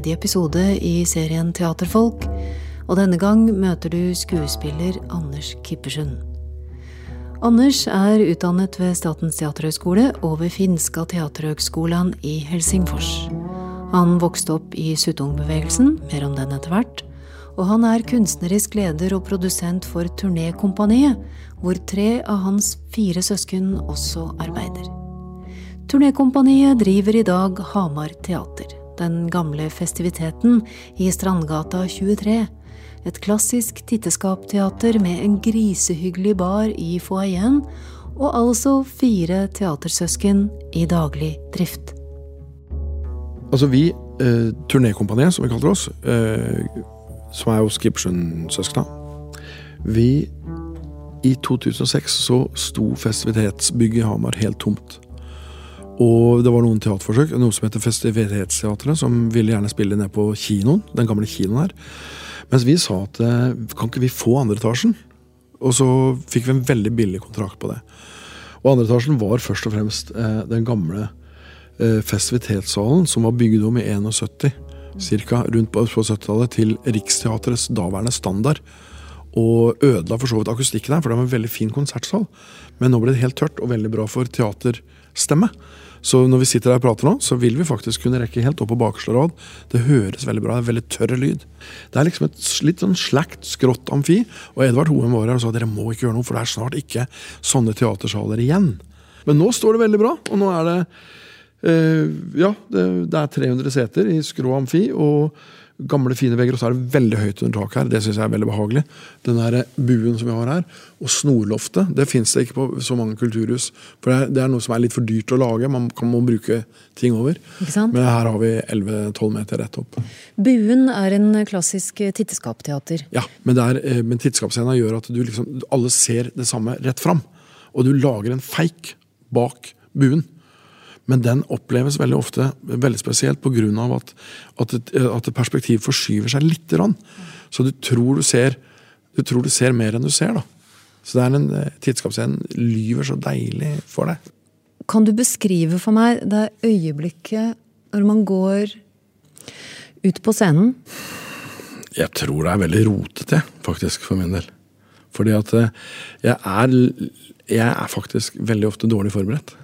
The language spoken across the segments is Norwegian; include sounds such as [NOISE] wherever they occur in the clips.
tredje episode i serien Teaterfolk, og denne gang møter du skuespiller Anders Kippersund. Anders er utdannet ved Statens teaterhøgskole og ved Finska teaterhøgskolan i Helsingfors. Han vokste opp i Suttung-bevegelsen, mer om den etter hvert, og han er kunstnerisk leder og produsent for Turnékompaniet, hvor tre av hans fire søsken også arbeider. Turnékompaniet driver i dag Hamar Teater, den gamle festiviteten i Strandgata 23. Et klassisk titteskapteater med en grisehyggelig bar i foajeen, og altså fire teatersøsken i daglig drift. Altså vi, eh, Turnékompaniet, som vi kaller oss, eh, som er jo Skipsjøen-søskna, vi I 2006 så sto festivitetsbygget i Hamar helt tomt. Og det var noen teaterforsøk, noe som heter Festivitetsteatret, som ville gjerne spille ned på kinoen, den gamle kinoen her. Mens vi sa at eh, kan ikke vi få andre etasjen? Og så fikk vi en veldig billig kontrakt på det. Og andre etasjen var først og fremst eh, den gamle eh, festivitetssalen som var bygd om i 71, ca. rundt på, på 70-tallet, til Riksteatrets daværende standard. Og ødela for så vidt akustikken her, for det var en veldig fin konsertsal. Men nå ble det helt tørt og veldig bra for teaterstemme. Så når vi sitter her og prater nå, så vil vi faktisk kunne rekke helt opp på bakerste rad. Det høres veldig bra, det er veldig tørr lyd. Det er liksom et litt sånn slakt, skrått amfi. Og Edvard Hoem var her og sa dere må ikke gjøre noe, for det er snart ikke sånne teatersaler igjen. Men nå står det veldig bra, og nå er det eh, Ja, det, det er 300 seter i skrå amfi. og gamle, fine vegger, og så er det veldig høyt under taket her. Det syns jeg er veldig behagelig. Den der buen som vi har her, og snorloftet, det fins det ikke på så mange kulturhus. For det er, det noe som er litt for dyrt å lage. Man kan må bruke ting over. Men her har vi 11-12 meter rett opp. Buen er en klassisk titteskapteater. Ja, men, det er, men titteskapscena gjør at du liksom, alle ser det samme rett fram. Og du lager en feik bak buen. Men den oppleves veldig ofte veldig spesielt pga. At, at, et, at et perspektiv forskyver seg litt. Så du tror du ser, du tror du ser mer enn du ser. da. Så det er en tidskapsscenen lyver så deilig for deg. Kan du beskrive for meg det øyeblikket når man går ut på scenen? Jeg tror det er veldig rotete, faktisk, for min del. Fordi at jeg er, jeg er faktisk veldig ofte dårlig forberedt.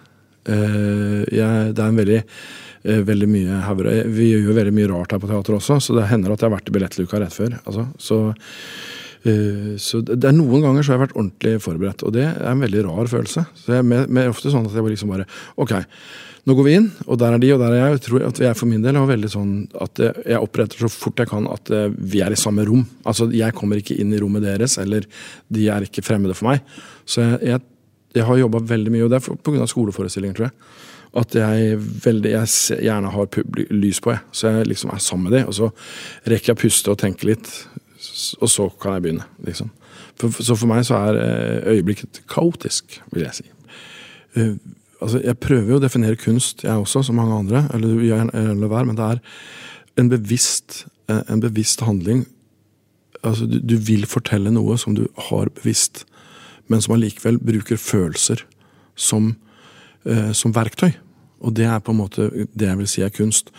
Uh, jeg, det er en veldig, uh, veldig mye hauger. Vi gjør jo veldig mye rart her på teater også, så det hender at jeg har vært i billettluka rett før. Altså. Så, uh, så, det er noen ganger så har jeg vært ordentlig forberedt, og det er en veldig rar følelse. Så jeg er ofte sånn at jeg liksom bare Ok, nå går vi inn, og der er de, og der er jeg. Jeg tror at jeg for min del har veldig sånn at jeg oppretter så fort jeg kan at vi er i samme rom. Altså, jeg kommer ikke inn i rommet deres, eller de er ikke fremmede for meg. Så jeg, jeg jeg har jobba veldig mye, og det er pga. skoleforestillinger, tror jeg. At jeg, veldig, jeg gjerne har lys på, jeg. Så jeg liksom er sammen med dem. Og så rekker jeg å puste og tenke litt, og så kan jeg begynne. liksom. For, så for meg så er eh, øyeblikket kaotisk, vil jeg si. Uh, altså, Jeg prøver jo å definere kunst, jeg også, som mange andre. eller eller hver, Men det er en bevisst, eh, en bevisst handling. Altså, du, du vil fortelle noe som du har bevisst men som allikevel bruker følelser som, eh, som, verktøy. Og det er på en måte det jeg vil si er kunst.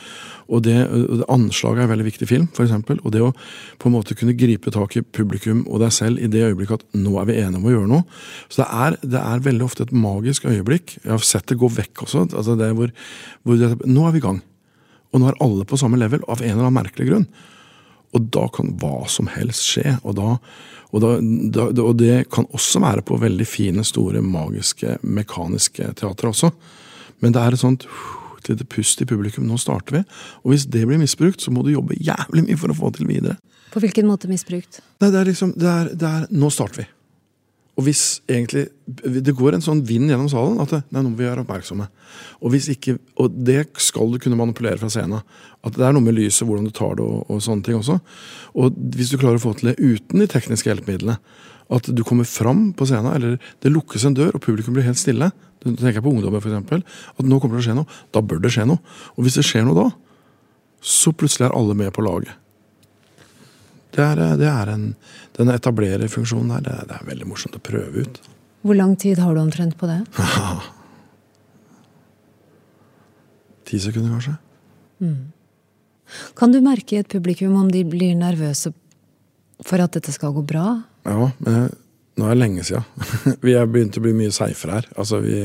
Og det, det Anslaget er veldig viktig film, for eksempel, Og det å på en måte kunne gripe tak i publikum og deg selv i det øyeblikket at nå er vi enige om å gjøre noe. Så det er, det er veldig ofte et magisk øyeblikk. Jeg har sett det gå vekk også. altså det hvor, hvor det, Nå er vi i gang. Og nå er alle på samme level, av en eller annen merkelig grunn. Og da kan hva som helst skje. Og, da, og, da, og, det kan også være på veldig fine, store, magiske, mekaniske teatre også. Men det er et sånt et lite pust i publikum. Nå starter vi. Og hvis det blir misbrukt, så må du jobbe jævlig mye for å få til videre. På hvilken måte misbrukt? Det, det er liksom, det er, det er, Nå starter vi. Og hvis egentlig Det går en sånn vind gjennom salen at nei, nå må vi være oppmerksomme. Og, hvis ikke, og det skal du kunne manipulere fra scenen. At det er noe med lyset, hvordan du tar det og, og, sånne ting også. Og hvis du klarer å få til det uten de tekniske hjelpemidlene, at du kommer fram på scenen, eller det lukkes en dør og publikum blir helt stille, Du tenker på ungdommer eksempel, at nå kommer det til å skje noe, da bør det skje noe. Og hvis det skjer noe da, så plutselig er alle med på laget. Det er, det er en, den etablererfunksjonen der, det, det, er veldig morsomt å prøve ut. Hvor lang tid har du omtrent på det? [LAUGHS] Ti sekunder, kanskje. Mm. Kan du merke i et publikum om de blir nervøse for at dette skal gå bra? Ja, men nå er det lenge siden. [LAUGHS] vi er begynt å bli mye seifere her. Altså, vi,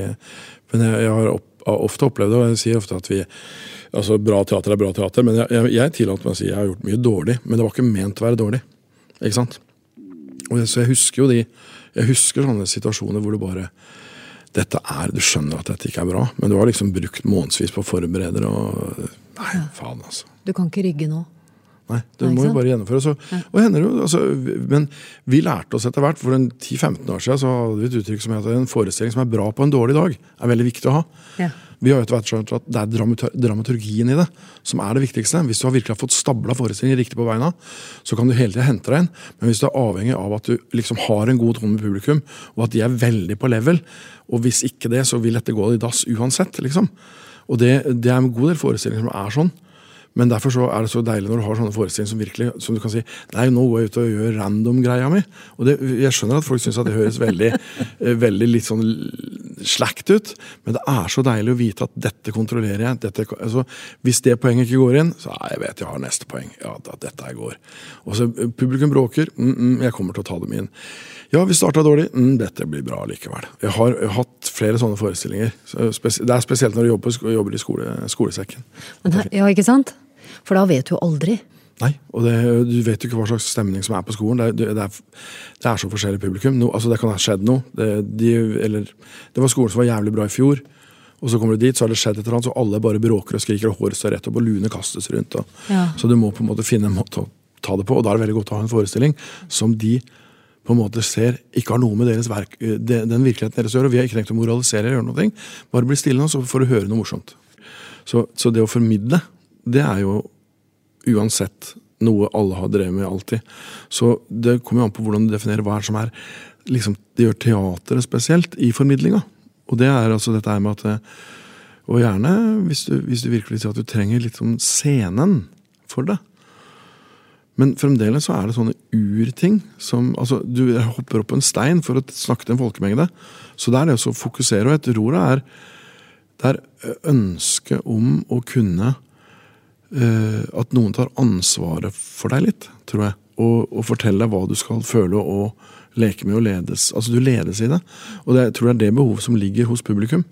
men jeg, jeg har, opp, ofte opplevd det, og jeg sier ofte at vi altså Bra teater er bra teater, men jeg, jeg, jeg tillater meg å si jeg har gjort mye dårlig. Men det var ikke ment å være dårlig. Ikke sant? Og så jeg husker jo de Jeg husker sånne situasjoner hvor du bare dette er, Du skjønner at dette ikke er bra, men du har liksom brukt månedsvis på å forberede det. Og, Nei, faen, altså. Du kan ikke rygge nå? Nei, det må jo bare gjennomføre. Så, og hender jo, altså, men vi lærte oss etter hvert. For 10-15 år siden så hadde vi et uttrykk som at en forestilling som er bra på en dårlig dag, er veldig viktig å ha. Ja. Vi har jo etter hvert skjønt at det er dramaturgien i det som er det viktigste. Hvis du har virkelig fått stabla forestillingen riktig på beina, så kan du hele tida hente deg inn. Men hvis du er avhengig av at du liksom har en god tone med publikum, og at de er veldig på level, og hvis ikke det, så vil dette gå i dass uansett. liksom. Og det, det er en god del forestillinger som er sånn. Men derfor så er det så deilig når du har sånne forestillinger som virkelig som du kan si Nei, nå går jeg ut og gjør random-greia mi. Og det, Jeg skjønner at folk syns det høres veldig, [LAUGHS] eh, veldig litt sånn slakt ut, men det er så deilig å vite at dette kontrollerer jeg. Dette, altså, hvis det poenget ikke går inn, så nei, jeg vet jeg har neste poeng. Ja, da, dette går. Og så eh, Publikum bråker. Mm, mm, jeg kommer til å ta dem inn. Ja, vi starta dårlig. Mm, dette blir bra likevel. Jeg har, jeg har hatt flere sånne forestillinger. Det er spesielt når du jobber, jobber i skole, skolesekken. Ja, ikke sant? For da vet du aldri. Nei, og det, du vet jo ikke hva slags stemning som er på skolen. Det, det, det, er, er, så forskjellig publikum. No, altså det kan ha skjedd noe. De, eller, det var skolen som var jævlig bra i fjor. Og så kommer du dit, så har det skjedd et eller annet, så alle bare bråker og skriker, og håret står rett opp, og luene kastes rundt. Og, ja. Så du må på en måte finne en måte å ta det på, og da er det veldig godt å ha en forestilling som de på en måte ser ikke har noe med deres verk, den virkeligheten deres å gjøre. og Vi har ikke tenkt å moralisere eller gjøre noe. Bare bli stille nå, så får du høre noe morsomt. Så, så det å formidle det er jo uansett noe alle har drevet med alltid. Så det kommer jo an på hvordan du definerer hva som er liksom, Det gjør teateret spesielt i formidlinga. Og det er altså dette med at Og gjerne, hvis du, hvis du virkelig sier at du trenger litt sånn scenen for det. Men fremdeles så er det sånne urting som altså Du hopper opp på en stein for å snakke til en folkemengde. Så det er det å fokusere. Og jeg tror er, det er ønsket om å kunne Eh, at noen tar ansvaret for deg litt, tror jeg. Og, og forteller deg hva du skal føle og leke med og ledes. Altså, du ledes i det. Og det, jeg tror det er det behovet som ligger hos publikum.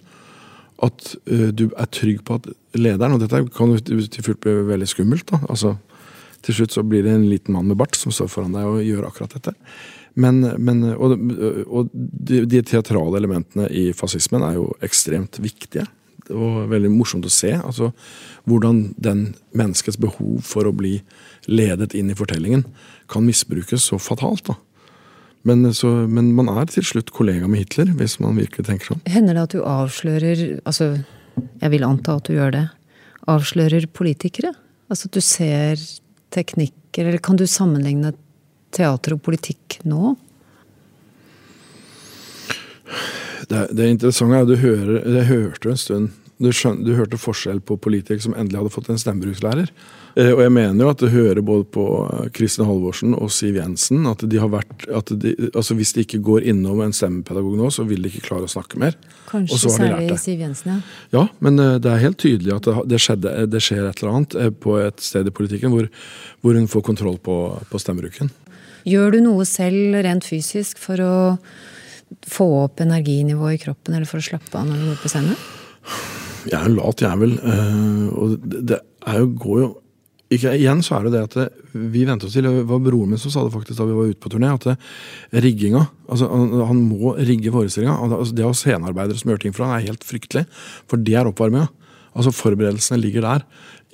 At uh, du er trygg på at lederen Og dette kan jo til fullt bli veldig skummelt. da, altså til slutt så blir det en liten mann med bart som står foran deg og gjør akkurat dette. Men, men og, og de, de, teatrale elementene i fascismen er jo ekstremt viktige og veldig morsomt å se. altså Hvordan den menneskets behov for å bli ledet inn i fortellingen kan misbrukes så fatalt. da. Men, så, men, man er til slutt kollega med Hitler, hvis man virkelig tenker sånn. Hender det at du avslører Altså, jeg vil anta at du gjør det. Avslører politikere? Altså at du ser teknikker, eller kan du sammenligne teater og politikk nå? Det, det interessante er at du hører, det hørte en stund du, skjønner, du, hørte forskjell på politikere som endelig hadde fått en stemmebrukslærer. Eh, og jeg mener jo at du hører både på eh, Kristin Halvorsen og Siv Jensen at de har vært at de, altså Hvis de ikke går innom en stemmepedagog nå, så vil de ikke klare å snakke mer. Kanskje særlig Siv Jensen, ja. Ja, men eh, det er helt tydelig at det, skjedde, det skjer et eller annet på et sted i politikken hvor, hvor hun får kontroll på, på stemmebruken. Gjør du noe selv rent fysisk for å få opp energinivået i kroppen, eller for å slappe av når du går på scenen? Jeg er en lat jævel. Eh, og det er jo, går jo ikke, Igjen så er det det at det, vi venter oss til Det var broren min som sa det faktisk da vi var ute på turné. At det, rigginga altså han, han må rigge forestillinga. Altså det å ha scenearbeidere som gjør ting for han er helt fryktelig. For det er oppvarminga. Altså Forberedelsene ligger der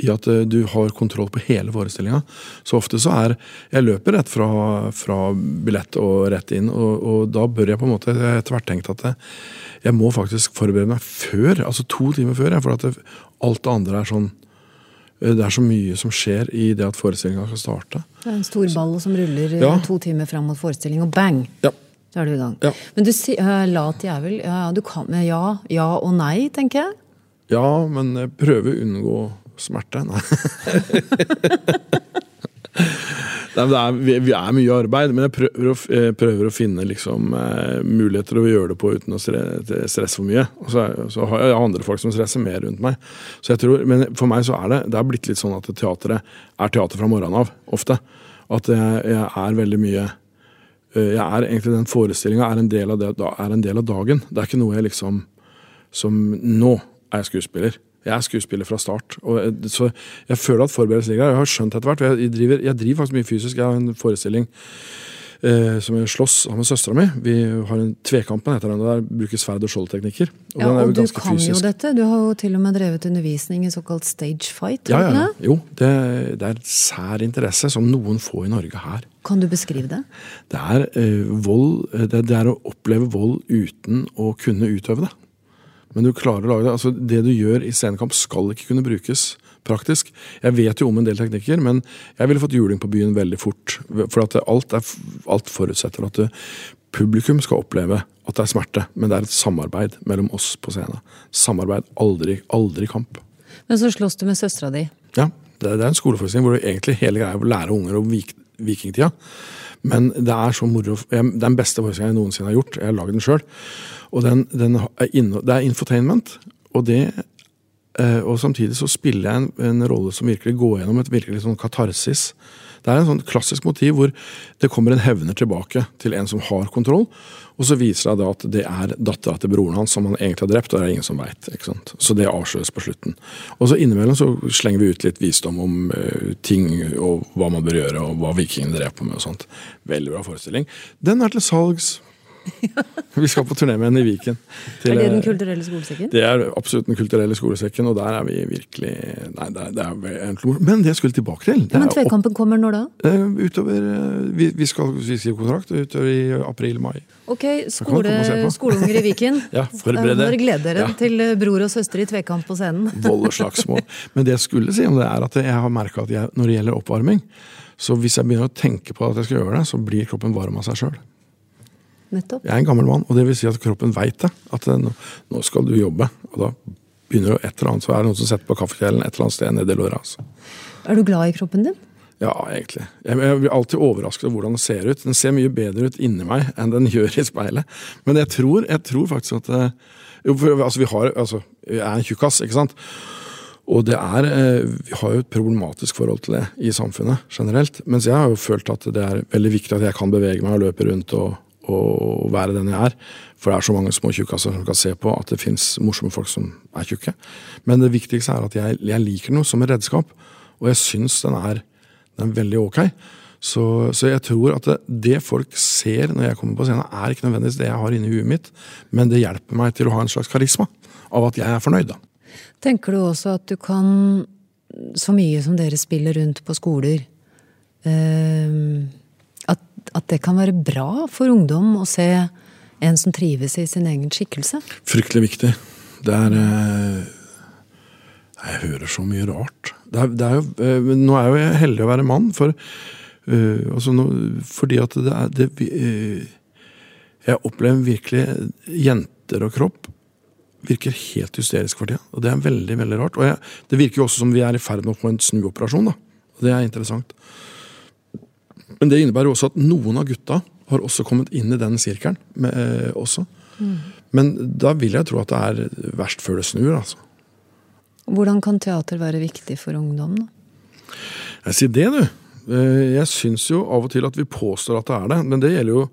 i at uh, du har kontroll på hele forestillinga. Så ofte så er Jeg løper rett fra, fra billett og rett inn, og, og, da bør jeg på en måte etter hvert tenkt at jeg må faktisk forberede meg før, altså to timer før. For at det, alt det andre er sånn eh, det er så mye som skjer i det at forestillinga skal starte. Det er en stor ball som ruller ja. to timer fram mot forestilling, og bang! Ja. Så er du i gang. Ja. Men du sier uh, lat jævel. Ja, du kan, ja, ja og nei, tenker jeg? Ja, men jeg prøver å unngå smerte. Nei. [LAUGHS] Nei, er, vi, vi, er mye arbeid, men jeg prøver å, prøver å finne liksom, eh, muligheter å gjøre det på uten å stresse for mye. Og så, så, har jeg andre folk som stresser mer rundt meg. Så jeg tror, Men for meg så er det det er blitt litt sånn at teatret er teater fra morgenen av, ofte. At jeg, jeg er veldig mye eh, jeg er egentlig Den forestillinga er, er, en del av dagen. Det er ikke noe jeg liksom Som Nå er jeg skuespiller. Jeg er skuespiller fra start. Og, så jeg føler at forberedelsen ligger der. Jeg har skjønt etter hvert. Jeg driver, jeg driver faktisk mye fysisk. Jeg har en forestilling eh, som jeg slåss av med søstera mi. Vi har en Tvekampen heter den. Der bruker sverd og skjoldteknikker. Og, ja, og du kan fysisk. jo dette. Du har jo til og med drevet undervisning i såkalt stage fight. Ja, ja, ja. Jo, det, det er sær interesse som noen få i Norge her. Kan du beskrive det? Det er, eh, vold, det, det er å oppleve vold uten å kunne utøve det. Men du klarer å lage det. Altså, det du gjør i scenekamp, skal ikke kunne brukes praktisk. Jeg vet jo om en del teknikker, men jeg ville fått juling på byen veldig fort. For at alt, er, alt forutsetter at det, publikum skal oppleve at det er smerte, men det er et samarbeid mellom oss på scenen. Samarbeid, aldri, aldri kamp. Men så slåss du med søstera di? Ja. Det, er en skoleforestilling hvor egentlig hele greia er å lære unger om vikingtida. Men det er så moro. Den beste forestillingen jeg noensinne har gjort. Jeg har lagd den sjøl. Og det er infotainment. Og, det, eh, og samtidig så spiller jeg en, en, rolle som virkelig går gjennom et virkelig sånn katarsis. Det er en sånn klassisk motiv hvor det kommer en hevner tilbake til en som har kontroll. Og så viser det at det er dattera til broren hans som han egentlig har drept, og det er ingen som veit. Så det avsløres på slutten. Og så innimellom så slenger vi ut litt visdom om uh, ting og hva man bør gjøre, og hva vikingene drev på med og sånt. Veldig bra forestilling. Den er til salgs [LAUGHS] vi skal på turné med henne i Viken. Til, er det Den kulturelle skolesekken? Det er absolutt Den kulturelle skolesekken, og der er vi virkelig Nei, det er, det er Men det jeg skulle tilbake til ja, Men Tvekampen kommer når da? Uh, utover uh, vi, vi, skal skrive kontrakt utover i april-mai. Ok, skole, skoleunger i Viken. [LAUGHS] ja, forbered dere. gleder dere ja. til eh, bror og søster i tvekamp på scenen. [LAUGHS] Vold og slagsmål. Men det jeg skulle si om det, er at jeg har merka at jeg, når det gjelder oppvarming, så hvis jeg begynner å tenke på at jeg skal gjøre det, så blir kroppen varm av seg sjøl. Nettopp. Jeg er en gammel mann, og det vil si at kroppen veit det. At det, nå skal du jobbe. Og da begynner det et eller annet, så er det noen som setter på kaffekjelen et eller annet sted nedi låret. Altså. Er du glad i kroppen din? Ja, egentlig. Jeg, jeg blir alltid overrasket over hvordan den ser ut. Den ser mye bedre ut inni meg enn den [LAUGHS] gjør i speilet. Men jeg tror, jeg tror faktisk at eh, jo, for, altså, vi har, altså, Jeg er en tjukkas, ikke sant? Og det er, eh, vi har jo et problematisk forhold til det i samfunnet generelt. Mens jeg har jo følt at det er veldig viktig at jeg kan bevege meg og løpe rundt og, å være den jeg er. For det er så mange små tjukkaser som kan se på at det fins morsomme folk som er tjukke. Men det viktigste er at jeg, jeg liker noe som et redskap, og jeg syns den er, den er veldig ok. Så, så, jeg tror at det, det, folk ser når jeg kommer på scenen, er ikke nødvendigvis det jeg har inni huet mitt, men det hjelper meg til å ha en slags karisma av at jeg er fornøyd. da. Tenker du også at du kan, så mye som dere spiller rundt på skoler eh, at det kan være bra for ungdom å se en som trives i sin egen skikkelse? Fryktelig viktig. Det er eh, Jeg hører så mye rart. Det er, det er eh, nå er jo heldig å være mann, for, uh, altså fordi at det er det, Jeg opplever virkelig jenter og kropp virker helt hysterisk for tida. Og det er veldig veldig rart. Og jeg, det virker jo også som vi er i ferd med å få en snuoperasjon. da. Og det er interessant. Men det innebærer også at noen av gutta har også kommet inn i den sirkelen. Med, eh, også. Mm. Men da vil jeg tro at det er verst før det snur. altså. Hvordan kan teater være viktig for ungdom? da? Jeg sier det, du. Eh, jeg syns jo av og til at vi påstår at det er det. Men det gjelder jo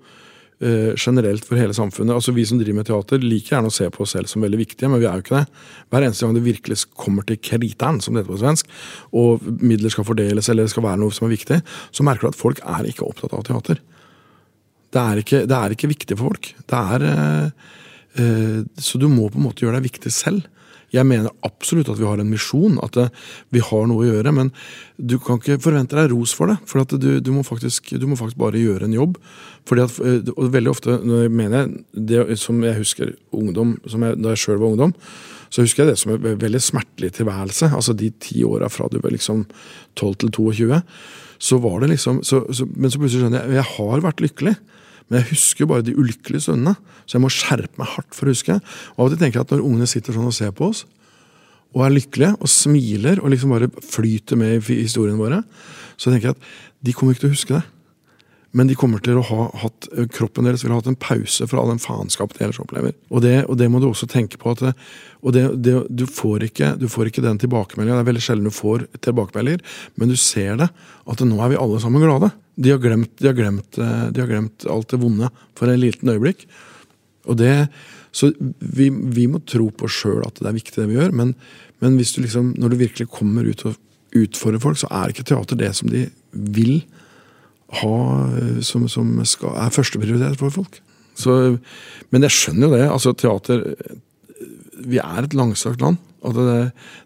generelt for hele samfunnet. Altså Vi som driver med teater, liker gjerne å se på oss selv som veldig viktige, men vi er jo ikke det. Hver eneste gang det virkelig kommer til kriteren, som det heter på svensk, og midler skal fordeles eller det skal være noe som er viktig, så merker du at folk er ikke opptatt av teater. Det er ikke, det er ikke viktig for folk. Det er eh, eh, Så du må på en måte gjøre deg viktig selv. Jeg mener absolutt at vi har en misjon, at vi har noe å gjøre. Men du kan ikke forvente deg ros for det. For du, du, må faktisk, du, må faktisk, bare gjøre en jobb. Fordi at, eh, og veldig ofte når jeg mener det som jeg husker ungdom, jeg, da jeg sjøl var ungdom, så husker jeg det som en veldig smertelig tilværelse. Altså de ti åra fra du var liksom 12 til 22. Så var det liksom, så, så, Men så plutselig skjønner jeg jeg har vært lykkelig. Men jeg husker jo bare de ulykkelige stundene, så jeg må skjerpe meg hardt for å huske. Og av og til tenker jeg at når ungene sitter sånn og ser på oss, og er lykkelige og smiler og liksom bare flyter med i historiene våre, så tenker jeg at de kommer ikke til å huske det. Men de kommer til å ha hatt, kroppen deres vil ha hatt en pause fra all den faenskap de ellers opplever. Og det, og det, må du også tenke på. at det, og det, du, får ikke, du får ikke den tilbakemeldinga. Det er veldig sjelden du får tilbakemeldinger, men du ser det. At nå er vi alle sammen glade. De har glemt, de har glemt, de har glemt alt det vonde for en liten øyeblikk. Og det, så vi, vi må tro på sjøl at det er viktig, det vi gjør. Men, men du liksom, når du virkelig kommer ut og utfordrer folk, så er ikke teater det som de vil ha som, som skal, er førsteprioritet for folk. Så, men jeg skjønner jo det. altså Teater Vi er et langstrakt land. At det,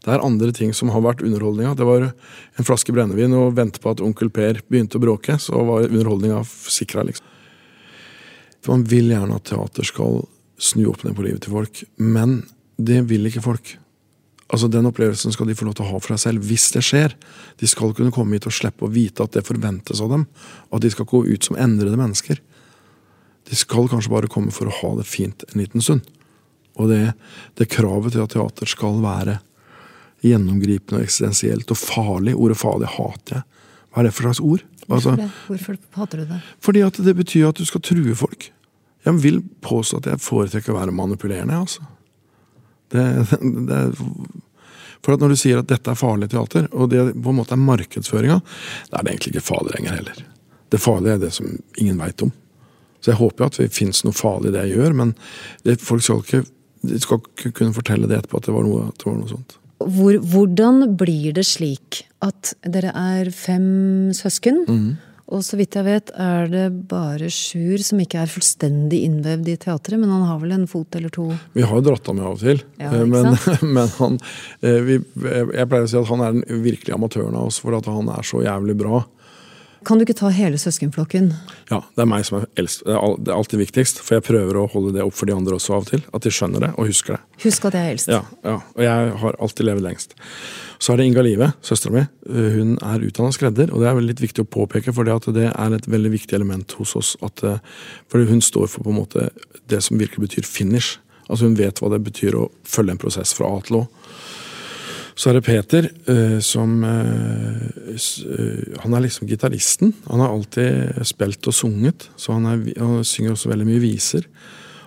det, er andre ting som har vært underholdninga. Det var en flaske brennevin og vente på at onkel Per begynte å bråke, så var underholdninga sikra, liksom. Man vil gjerne at teater skal snu opp ned på livet til folk, men det vil ikke folk. Altså Den opplevelsen skal de få lov til å ha for seg selv, hvis det skjer. De skal kunne komme hit og slippe å vite at det forventes av dem. At de skal gå ut som endrede mennesker. De skal kanskje bare komme for å ha det fint en liten stund. Og det, det kravet til at teater skal være gjennomgripende og eksistensielt og farlig Ordet farlig hater jeg. Hva er det for slags ord? Altså, Hvorfor hater du det? Fordi at det betyr at du skal true folk. Jeg vil påstå at jeg foretrekker å være manipulerende. altså. Det, [LAUGHS] det, for at Når du sier at dette er farlig teater, og det på en måte er markedsføringa, da er det egentlig ikke farlig lenger heller. Det farlige er det som ingen veit om. Så jeg håper jo at det fins noe farlig i det jeg gjør, men det, folk skal ikke, de skal kunne fortelle det etterpå at det var noe, det var noe sånt. Hvor, hvordan blir det slik at dere er fem søsken? Mm. Og så vidt jeg vet, er det bare Sjur som ikke er fullstendig innvevd i teatret, men han har vel en fot eller to? Vi har jo dratt ham med av og til, ja, men, [LAUGHS] men, han eh, vi, Jeg pleier å si at han er den virkelige amatøren av oss, for at han er så jævlig bra. Kan du ikke ta hele søskenflokken? Ja, det er meg som er eldst. Det er alltid viktigst. For jeg prøver å holde det opp for de andre også av og til. At de skjønner det og husker det. Husk at jeg er eldst. Ja, ja. Og jeg har alltid levd lengst. Så er det Inga Live, søstera mi. Hun er utdanna skredder, og det er litt viktig å påpeke, for det er et veldig viktig element hos oss. At, fordi for hun står for på en måte det som virkelig betyr finish. Altså Hun vet hva det betyr å følge en prosess fra A til Å. Så er det Peter, uh, som uh, Han er liksom gitaristen. Han har alltid spilt og sunget, så han, er, han synger også veldig mye viser.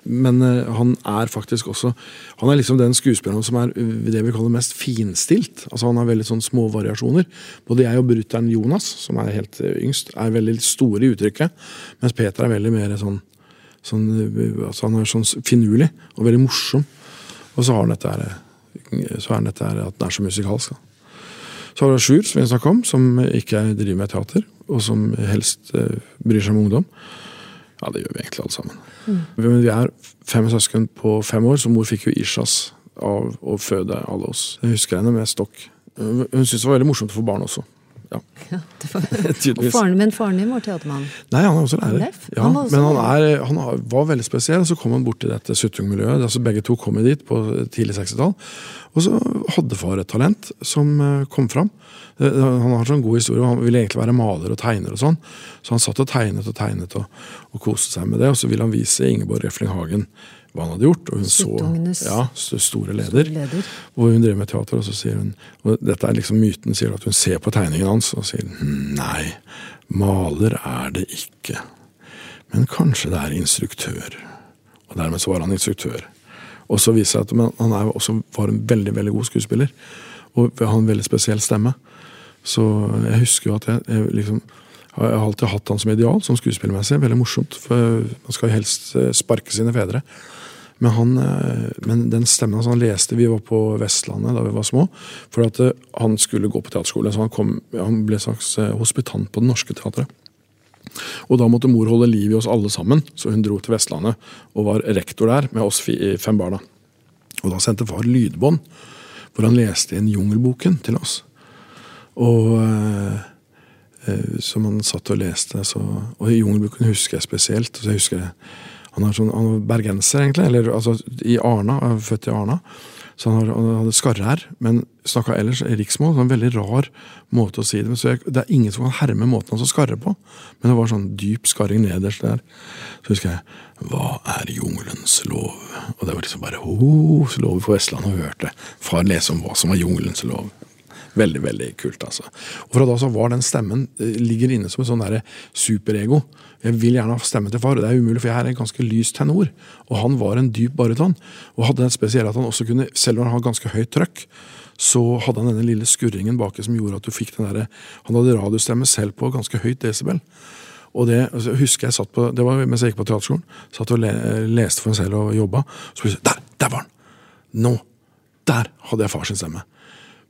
Men han er faktisk også Han er liksom den skuespilleren som er det vi kaller mest finstilt. Altså Han har veldig sånn små variasjoner. Både jeg og brutter'n Jonas, som er helt yngst, er veldig store i uttrykket. Mens Peter er veldig mer sånn, sånn altså Han er sånn finurlig og veldig morsom. Og så har han dette her så er det dette at den er så musikalsk. Så har du Sjur, som vi snakka om, som ikke driver med teater, og som helst uh, bryr seg om ungdom. Ja, det gjør vi egentlig alle sammen. Mm. Men vi er fem søsken på fem år, så mor fikk jo Ishas av å føde alle oss. Jeg husker henne med stokk. Hun syntes det var veldig morsomt å få barn også. Ja. [LAUGHS] faren, men faren din var teatermann? Nei, han er også lærer. Ja, han også men han, er, han, var veldig spesiell, og så kom han bort til dette Suttung-miljøet. Altså, begge to kom dit på tidlig 60-tall. Og så hadde far et talent som eh, kom fram. Eh, han har sånn god historie, han ville egentlig være maler og tegner. og sånn. Så han satt og tegnet og tegnet og, og koste seg med det. Og så ville han vise Ingeborg Refling Hagen hva han hadde gjort. Og hun så ja, store leder, store leder. Og hun drev med teater, og så sier hun og Dette er liksom myten, sier at hun ser på tegningen hans og sier nei, maler er det ikke. Men kanskje det er instruktør. Og dermed så var han instruktør. Og så viser det seg at han er, også var en veldig veldig god skuespiller. Og har en veldig spesiell stemme. Så jeg husker jo at jeg, jeg liksom jeg har alltid hatt han som ideal, som skuespillermessig. Veldig morsomt, for man skal helst eh, sparke sine fedre. Men, han, eh, men den stemmen hans han leste Vi var på Vestlandet da vi var små. For at eh, han skulle gå på teaterskole. Så han, kom, han ble slags eh, hospitant på Det Norske Teatret. Og da måtte mor holde liv i oss alle sammen, så hun dro til Vestlandet og var rektor der med oss fem barna. Og da sendte far lydbånd hvor han leste inn Jungelboken til oss. Og Som han satt og leste. Så, og Jungelboken husker jeg spesielt. så jeg husker Han er, sånn, han er bergenser, egentlig. Eller altså i Arna. er Født i Arna. Så han, har, han hadde skarre her, men snakka ellers riksmål. Så En veldig rar måte å si det så Det er ingen som kan herme måten han skarrer på, men det var sånn dyp skarring nederst der. Så husker jeg Hva er jungelens lov? Og det var liksom bare oh, så lå vi på Vestlandet og hørte far lese om hva som var jungelens lov. Veldig, veldig kult, altså. Og fra da så var den stemmen eh, ligger inne som et sånn derre superego. Jeg vil gjerne ha stemme til far, det er umulig, for jeg er en ganske lys tenor. Og han var en dyp baryton, og hadde det spesielle at han også kunne, selv om han hadde ganske høyt trøkk, så hadde han denne lille skurringen baki som gjorde at du fikk den derre Han hadde radiostemme selv på ganske høyt desibel. Og det altså, husker jeg satt på, det var mens jeg gikk på teaterskolen. Satt og le, leste for meg selv og jobba. Så plutselig Der! Der var han! Nå! Der hadde jeg fars stemme.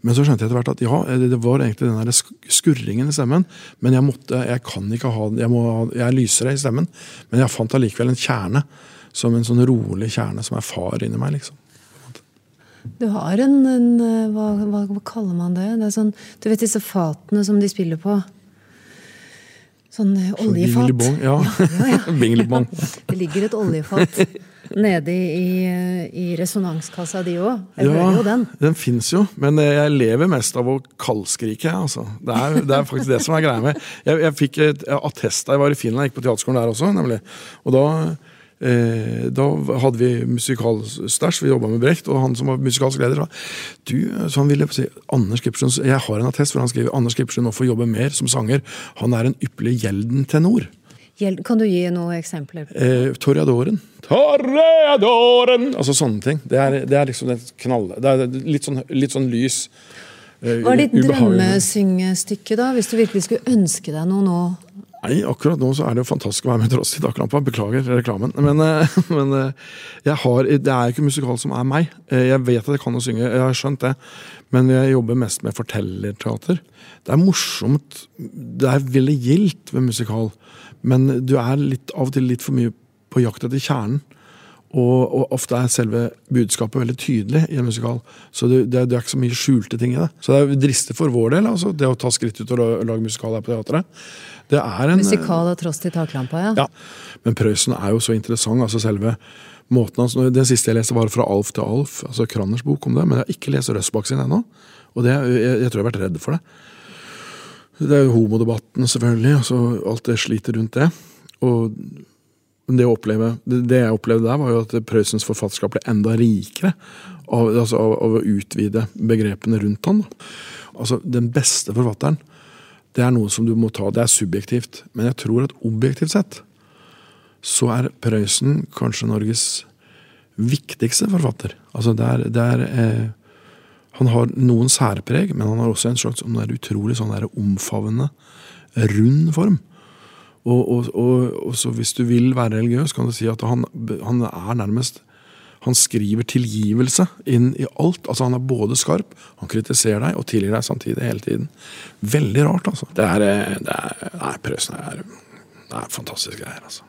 Men så skjønte jeg etter hvert at ja, det var egentlig den der skurringen i stemmen. Men jeg måtte, jeg kan ikke ha jeg, må, jeg er lysere i stemmen. Men jeg fant allikevel en kjerne. Som en sånn rolig kjerne som er far inni meg. liksom. Du har en, en hva, hva, hva, kaller man det? det er sånn, du vet disse fatene som de spiller på? Sånn oljefat. Binglebong, ja. ja, ja, ja. [LAUGHS] [LAUGHS] det ligger et oljefat nede i, i resonanskassa di òg. Jeg ja, hører jo den. Den fins jo, men jeg lever mest av å kaldskrike. Altså. Det, er, det er faktisk det som er greia med Jeg, jeg fikk et attest da jeg var i Finland, jeg gikk på teaterskolen der også. nemlig. Og da Eh, da hadde vi musikalstæsj, vi jobba med Brecht, og han som var musikalsk leder, sa du, så han ville si, Anders Kippersund, Jeg har en attest hvor han skriver Anders Kippersund nå får jobbe mer som sanger. Han er en ypperlig Gjelden-tenor. Kan du gi noen eksempler? Eh, Torreadoren. Torreadoren! Altså sånne ting. Det er, det er liksom et knall... Det er litt sånn, litt sånn lys. Eh, Hva er ditt drømmesyngestykke, da? Hvis du virkelig skulle ønske deg noe nå? Nei, akkurat nå så er det jo fantastisk å være med Tross i Taklampa. Beklager reklamen. Men, eh, [LAUGHS] men eh, har, det er ikke musikal som er meg. Eh, jeg vet at jeg kan å synge, jeg har skjønt det. Men jeg jobber mest med fortellerteater. Det er morsomt. Det er veldig gildt ved musikal. Men du er litt, av og til litt for mye på jakt etter kjernen. Og, og, ofte er selve budskapet veldig tydelig i en musikal. Så det, det, det, er ikke så mye skjulte ting i det. Så det er dristig for vår del, altså, det å ta skritt ut og lage musikal her på teatret. Det er en, musikal og Tross til taklampa, ja. ja. Men Prøysen er jo så interessant. altså selve måten hans, Den siste jeg leste, var fra Alf til Alf. altså Kranners bok om det. Men jeg har ikke lest Røsbakk sin ennå. Og det, jeg, jeg, tror jeg har vært redd for det. Det er jo homodebatten, selvfølgelig. altså Alt det sliter rundt det. Og det, oppleve, det, jeg opplevde der, var jo at Prøysens forfatterskap ble enda rikere av, altså av, av, å utvide begrepene rundt han. Altså, Den beste forfatteren, det er noe som du må ta. Det er subjektivt. Men jeg tror at objektivt sett så er Prøysen kanskje Norges viktigste forfatter. Altså det er, det er eh, Han har noen særpreg, men han har også en slags utrolig sånn der omfavnende, rund form. Og, og, og, og, så hvis du vil være religiøs, kan du si at han, han, er nærmest Han skriver tilgivelse inn i alt. Altså Han er både skarp, han kritiserer deg og tilgir deg samtidig hele tiden. Veldig rart, altså. Det er, det er, nei, Prøysen er, det er fantastiske greier, altså.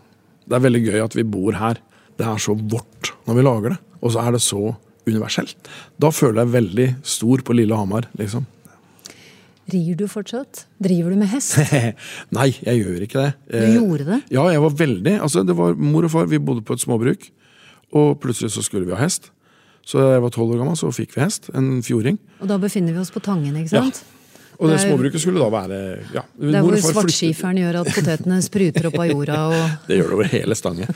Det er veldig gøy at vi bor her. Det er så vårt når vi lager det. Og så er det så universelt. Da føler jeg veldig stor på Lillehammer, liksom. Rir du fortsatt? Driver du med hest? [LAUGHS] Nei, jeg gjør ikke det. Du eh, gjorde det? Ja, jeg var veldig. Altså, det var Mor og far vi bodde på et småbruk, og plutselig så skulle vi ha hest. Så jeg var tolv år gammel, så fikk vi hest. En fjording. Og da befinner vi oss på Tangen, ikke sant? Ja. Og det, det småbruket skulle da være ja, Det er hvor svartskiferen gjør at potetene spruter opp av jorda. Og... [LAUGHS] det gjør det over hele stangen.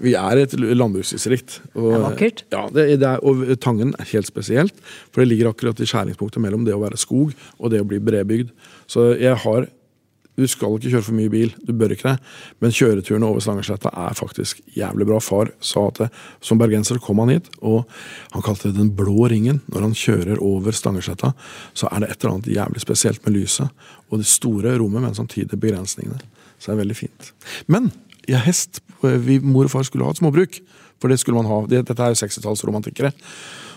Vi er et landbruksdistrikt. Og, det er vakkert. Ja, det, det er, og Tangen er helt spesielt. For det ligger akkurat i skjæringspunktet mellom det å være skog og det å bli bredbygd. Så jeg har du skal ikke kjøre for mye bil, du bør ikke det, men kjøreturene over Stangersletta er faktisk jævlig bra. Far sa at det, som bergenser kom han hit, og han kalte det den blå ringen. Når han kjører over Stangersletta, så er det et eller annet jævlig spesielt med lyset og det store rommet, men samtidig begrensningene. Så det er veldig fint. Men jeg hest. Vi, mor og far skulle ha et småbruk, for det skulle man ha. Dette er jo 60-tallsromantikere.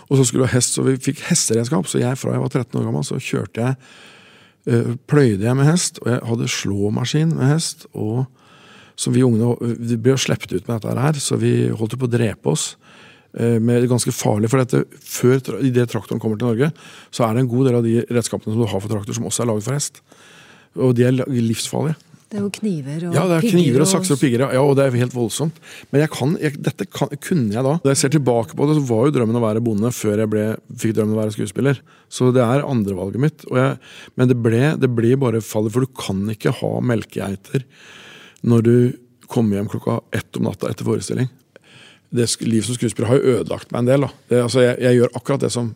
Og så skulle vi ha hest, så vi fikk hesteredskap. Så jeg, fra jeg var 13 år gammel, så kjørte jeg pløyde jeg med hest, og jeg hadde slåmaskin med hest. og som vi ungene vi ble sluppet ut med dette her, så vi holdt på å drepe oss. Eh, med ganske farlig, for dette, Før idet traktoren kommer til Norge, så er det en god del av de redskapene som du har for traktor, som også er laget for hest. Og de er livsfarlige. Det er jo kniver og Ja, det er pigger kniver og sakser og pigger, ja, og det er helt voldsomt. Men jeg kan, jeg, dette kan, kunne jeg da. Da jeg ser tilbake på det, så var jo drømmen å være bonde før jeg ble, fikk drømmen å være skuespiller. Så det er andrevalget mitt. Jeg, men det ble, det ble bare fallet, for du kan ikke ha melkegeiter når du kommer hjem klokka ett om natta etter forestilling. Det liv som skuespiller har jo ødelagt meg en del. Det, altså, jeg, jeg gjør akkurat det som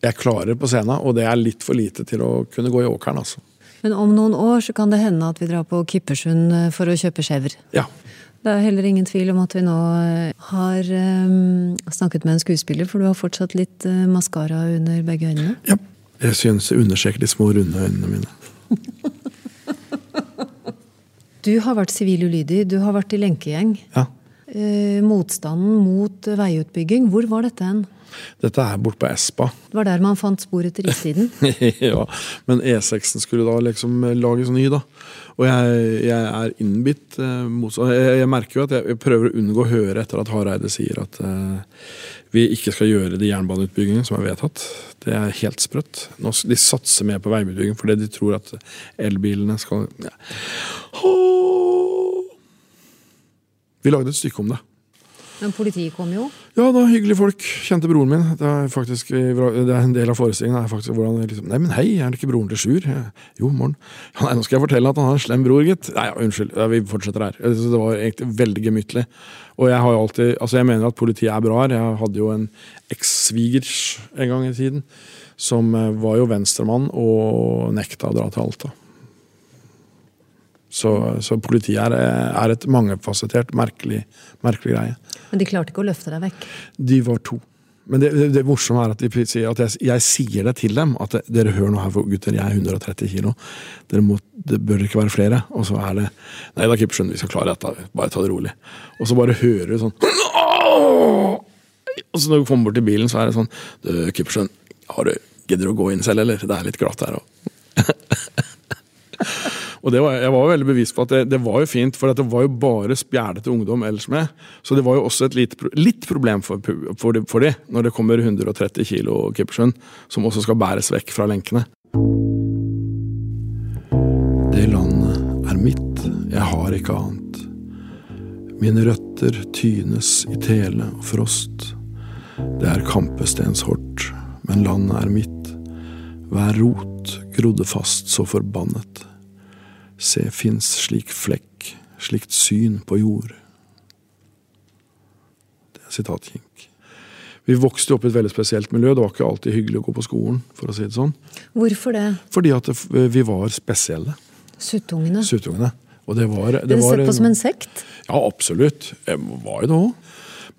jeg klarer på scenen, og det er litt for lite til å kunne gå i åkeren. altså. Men om noen år så kan det hende at vi drar på Kippersund eh, for å kjøpe skjever. Ja, Det er heller ingen tvil om at vi nå eh, har um, snakket med en skuespiller, for du har fortsatt litt uh, maskara under begge øynene. ja. Jeg synes jeg understreker de små, runde øynene mine. [LAUGHS] Du har vært sivil ulydig, du har vært i lenkegjeng. Ja. Uh, motstanden mot veiutbygging, hvor var dette hen? Dette er bort på Espa. Det var der man fant sporet til rikssiden? [LAUGHS] ja, Men E6-en skulle da liksom lages ny, da. Og jeg, jeg er innbitt eh, motstand. Jeg, jeg merker jo at jeg, jeg prøver å unngå å høre etter at Hareide sier at eh, vi ikke skal gjøre de jernbaneutbyggingene som er vedtatt. Det er helt sprøtt. Nå, de satser mer på veiutbygging fordi de tror at elbilene skal ja. Vi lagde et stykke om det. Men politiet kom jo. Ja, da, hyggelige folk. Kjente broren min. Det er faktisk det er en del av forestillingen. er faktisk hvordan liksom, Nei, men hei, er det ikke broren til Sjur? Jo, morgen. Ja, nei, nå skal jeg fortelle at han har en slem bror, gitt. Nei, ja, unnskyld. Vi fortsetter her. Det var egentlig veldig gemyttlig. Og jeg har jo alltid Altså, jeg mener at politiet er bra her. Jeg hadde jo en eks-svigers en gang i tiden som eh, var jo venstremann og nekta å dra til Alta. Så, så politiet er, er et mangefasettert, merkelig, merkelig greie. Men de klarte ikke å løfte deg vekk. De var to. Men det, det, det morsomme er at, de sier at jeg, jeg sier det til dem. At det, dere hører nå her, for gutter, jeg er 130 kilo. Dere må, det bør ikke være flere. Og så er det Nei da, Kippersen, vi skal klare dette. Bare ta det rolig. Og så bare hører du sånn Og så når du kommer bort til bilen, så er det sånn Du, Kippersen, har du, gidder du å gå inn selv, eller? Det er litt glatt her òg. [LAUGHS] Og var, jeg var jo veldig bevisst på at det, det var jo fint, for det var jo bare spjælete ungdom ellers med. Så det var jo også et lite, litt problem for, for, de, for de, når det kommer 130 kilo Kippersund, som også skal bæres vekk fra lenkene. Det landet er mitt, jeg har ikke annet. Mine røtter tynes i tele og frost. Det er kampestenshort, men landet er mitt. Hver rot grodde fast så forbannet. Se, fins slik flekk, slikt syn på jord. Det er sitat Kink. Vi vokste opp i et veldig spesielt miljø. Det var ikke alltid hyggelig å gå på skolen. for å si det sånn. Hvorfor det? Fordi at vi var spesielle, Suttungene. suttungene. Og det var, det Ble det sett på som en sekt? Ja, absolutt. Jeg var jo det òg.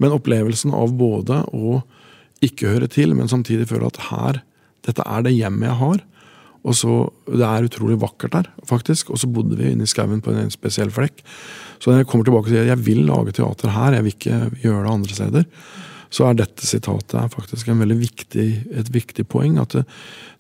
Men opplevelsen av både å ikke høre til, men samtidig føle at her, dette er det hjemmet jeg har. Og så, Det er utrolig vakkert der, faktisk. Og så bodde vi inne i skauen på en spesiell flekk. Så når jeg kommer tilbake og sier jeg vil lage teater her, jeg vil ikke gjøre det andre steder, så er dette sitatet faktisk viktig, et viktig poeng. At det,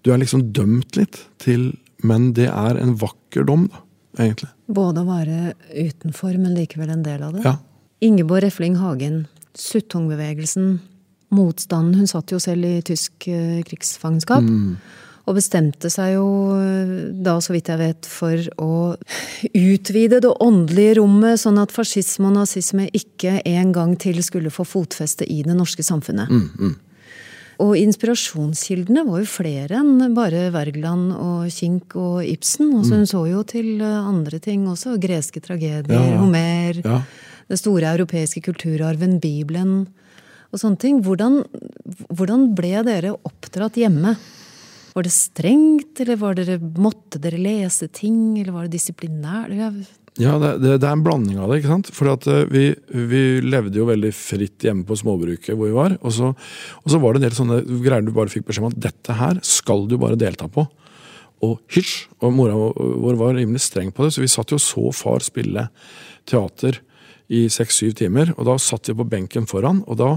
du er liksom dømt litt til Men det er en vakker dom, da, egentlig. Både å være utenfor, men likevel en del av det. Ja. Ingeborg Refling Hagen, Suttungbevegelsen, motstanden Hun satt jo selv i tysk krigsfangenskap. krigsfangenskap. Og bestemte seg jo eh, da, så vidt jeg vet, for å utvide det åndelige rommet, sånn at fascisme og nazisme ikke en gang til skulle få fotfeste i det norske samfunnet. Og inspirasjonskildene var jo flere enn bare Wergeland og Kink og Ibsen. Altså Hun så jo til eh, andre ting også. Greske tragedier, Ja, ja. Homer, Ja. den store europeiske kulturarven, Bibelen og sånne ting. Hvordan, hvordan ble dere oppdratt hjemme? Var det strengt, eller var dere, måtte dere lese ting, eller var det disiplinært? Ja, det, det, det er en blanding av det. ikke sant? For at eh, vi, vi levde jo veldig fritt hjemme på småbruket hvor vi var. Og så, og så var det en del sånne greier du bare fikk beskjed om at dette her skal du bare delta på. Og hysj! Og mora vår var rimelig streng på det, så vi satt jo og så far spille teater i seks-syv timer. Og da satt vi på benken foran, og da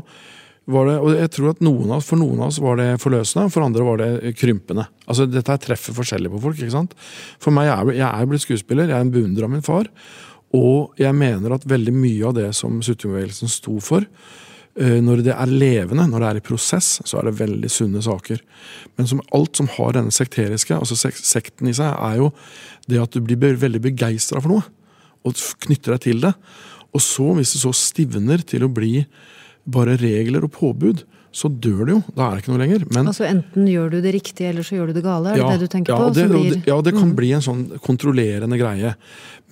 var det, og jeg tror at noen av, For noen av oss var det forløsende, for andre var det krympende. Altså Dette her treffer forskjellig på folk. ikke sant? For meg er jeg er blitt skuespiller, jeg er en beundrer av min far. Og jeg mener at veldig mye av det som Suttungbevegelsen sto for, Eh, når det er levende, når det er i prosess, så er det veldig sunne saker. Men som alt som har denne sekteriske, altså sekten i seg, er jo det at du blir veldig begeistra for noe. Og knytter deg til det. Og så, hvis det så stivner til å bli bare regler og påbud, så dør det jo. Da er det ikke noe lenger. Men, altså Enten gjør du det riktig, eller så gjør du det gale? Er ja, det det du tenker ja, på? Det, blir... ja, det kan mm. bli en sånn kontrollerende greie.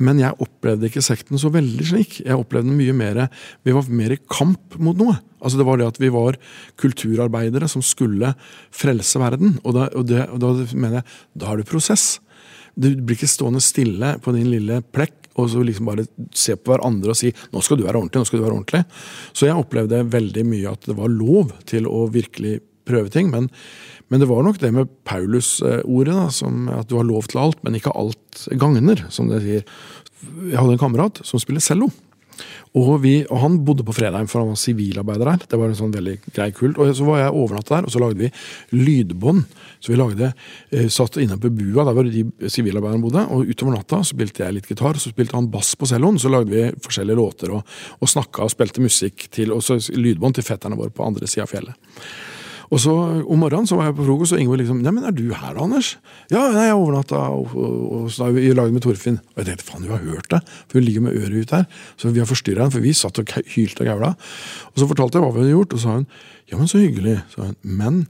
Men jeg opplevde ikke sekten så veldig slik. Jeg opplevde den mye mer Vi var mer i kamp mot noe. Altså Det var det at vi var kulturarbeidere som skulle frelse verden. Og da, og det, og da mener jeg, da er det prosess. Du blir ikke stående stille på din lille plekk og så liksom bare se på hverandre og si 'nå skal du være ordentlig', nå skal du være ordentlig. Så jeg opplevde veldig mye at det var lov til å virkelig prøve ting. Men, men det var nok det med Paulus-ordet, at du har lov til alt, men ikke alt gagner, som det sier. Jeg hadde en kamerat som spiller cello. Og, vi, og, Han bodde på Fredheim, for han var sivilarbeider der. Det var en sånn veldig grei kult. Og Så var jeg overnatta der, og så lagde vi lydbånd. Så vi lagde, eh, satt inne på bua, der hvor de sivilarbeiderne bodde. Og utover natta så spilte jeg litt gitar, så spilte han bass på celloen. Så lagde vi forskjellige låter og, og snakka og spilte musikk til, og så lydbånd til fetterne våre på andre sida av fjellet. Og så Om morgenen så var jeg på frokost, og Ingeborg liksom 'Nei, men er du her, Anders?' 'Ja, nei, jeg overnatta i lag med Torfinn.' Og jeg tenkte faen, hun har hørt det, for hun ligger med øret ut her. Så vi har forstyrra henne, for vi satt og hylte og gaula. Og så fortalte jeg hva vi hadde gjort, og sa hun 'Ja, men så hyggelig', sa hun. 'Men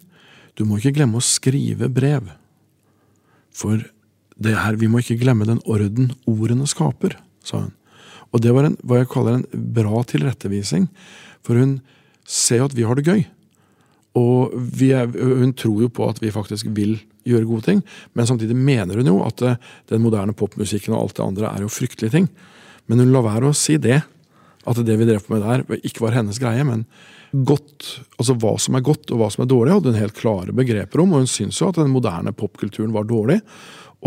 du må ikke glemme å skrive brev'. For det her, vi må ikke glemme den orden ordene skaper', sa hun. Og det var en, hva jeg kaller en bra tilrettevisning, for hun ser at vi har det gøy. Og er, hun tror jo på at vi faktisk vil gjøre gode ting, men samtidig mener hun jo at eh, den moderne popmusikken og alt det andre er jo fryktelige ting. Men hun lar være å si det. At det vi drev på med der, ikke var hennes greie. Men godt, altså hva som er godt og hva som er dårlig, hadde hun helt klare begreper om. Og hun syns jo at den moderne popkulturen var dårlig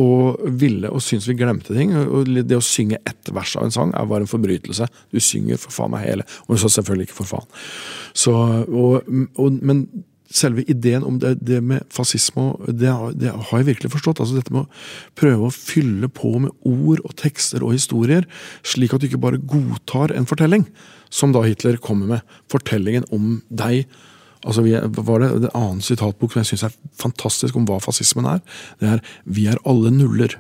og ville og syntes vi glemte ting. og Det å synge ett vers av en sang er bare en forbrytelse. Du synger for faen meg hele. Og hun sa selvfølgelig ikke for faen. Så, og, og, men selve ideen om det, det med fascisme, det, det, har jeg virkelig forstått. altså Dette med å prøve å fylle på med ord og tekster og historier, slik at du ikke bare godtar en fortelling, som da Hitler kommer med. Fortellingen om deg Altså, vi er, var det En annen sitatbok som jeg syns er fantastisk om hva fascismen er. Det er 'Vi er alle nuller',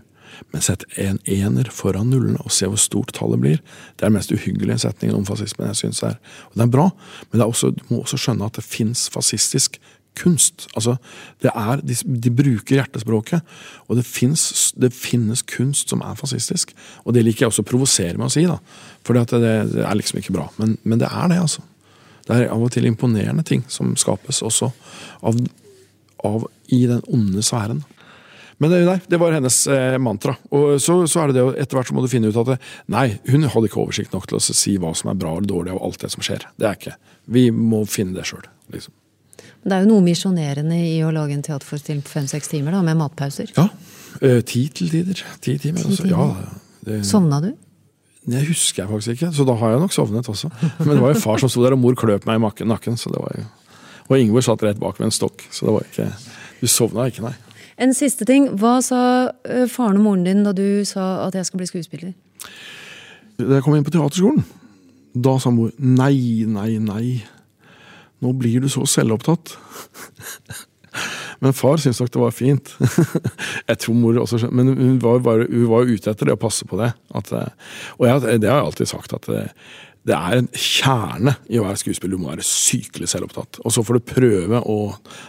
men sett en ener foran nullene og se hvor stort tallet blir. Det er den mest uhyggelige setningen om fascismen jeg synes er. Og det er bra, men er også, du må også skjønne at det fins fascistisk kunst. Altså, det er, de, de bruker hjertespråket, og det, finnes, det, finnes, kunst som er fascistisk. Og det liker jeg også å provosere med å si, da. For det, det, er liksom ikke bra. Men, men det er det, altså. Det er av og til imponerende ting som skapes også av, av i den onde sfæren. Men nei, det var hennes eh, mantra. Og så, så, er det det, etter hvert så må du finne ut at det, nei, hun hadde ikke oversikt nok til å si hva som er bra eller dårlig av alt det som skjer. Det er ikke. Vi må finne det sjøl. Liksom. Det er jo noe misjonerende i å lage en teaterforestilling på fem-seks timer, da, med matpauser. Ja. Eh, ti til tider. Ti timer. Ti altså. timer. Ja, det, Sovna du? Det husker jeg faktisk ikke, så da har jeg nok sovnet også. Men det var jo far som sto der, og mor kløp meg i nakken. så det var jo... Og Ingeborg satt rett bak med en stokk, så det var ikke Du sovna ikke, nei. En siste ting. Hva sa eh, faren og moren din da du sa at jeg skal bli skuespiller? Da jeg kom inn på teaterskolen, da sa mor nei, nei, nei. Nå blir du så selvopptatt. Men far syntes nok det var fint. [LAUGHS] jeg tror mor også Men hun var, bare, hun var ute etter det å passe på det. At, eh, og jeg, det har jeg alltid sagt, at det, eh, det er en kjerne i å være skuespiller. Du må være sykelig selvopptatt. Og så får du prøve å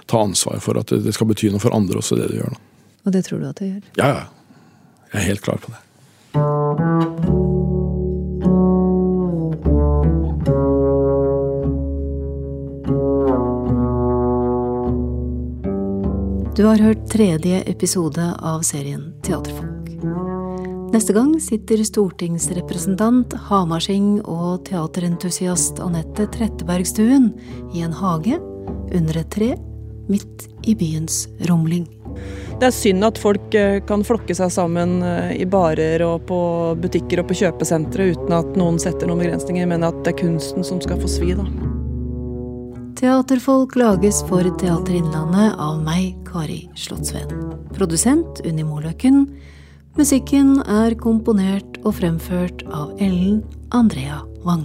ta ansvar for at det skal bety noe for andre også, det du gjør. nå. Og det tror du at det gjør? Ja, ja. Jeg er helt klar på det. Du har hørt tredje episode av serien Teaterfolk. Neste gang sitter stortingsrepresentant, hamarsing og teaterentusiast Anette Trettebergstuen i en hage under et tre midt i byens rumling. Det er synd at folk eh, kan flokke seg sammen eh, i barer og på butikker og på kjøpesentre uten at noen setter noen begrensninger, men at det er kunsten som skal få svi, da. Teaterfolk lages for Teater Innlandet av meg, Kari Slottsveen. Produsent Unni Moløkken. Musikken er komponert og fremført av Ellen Andrea Wang.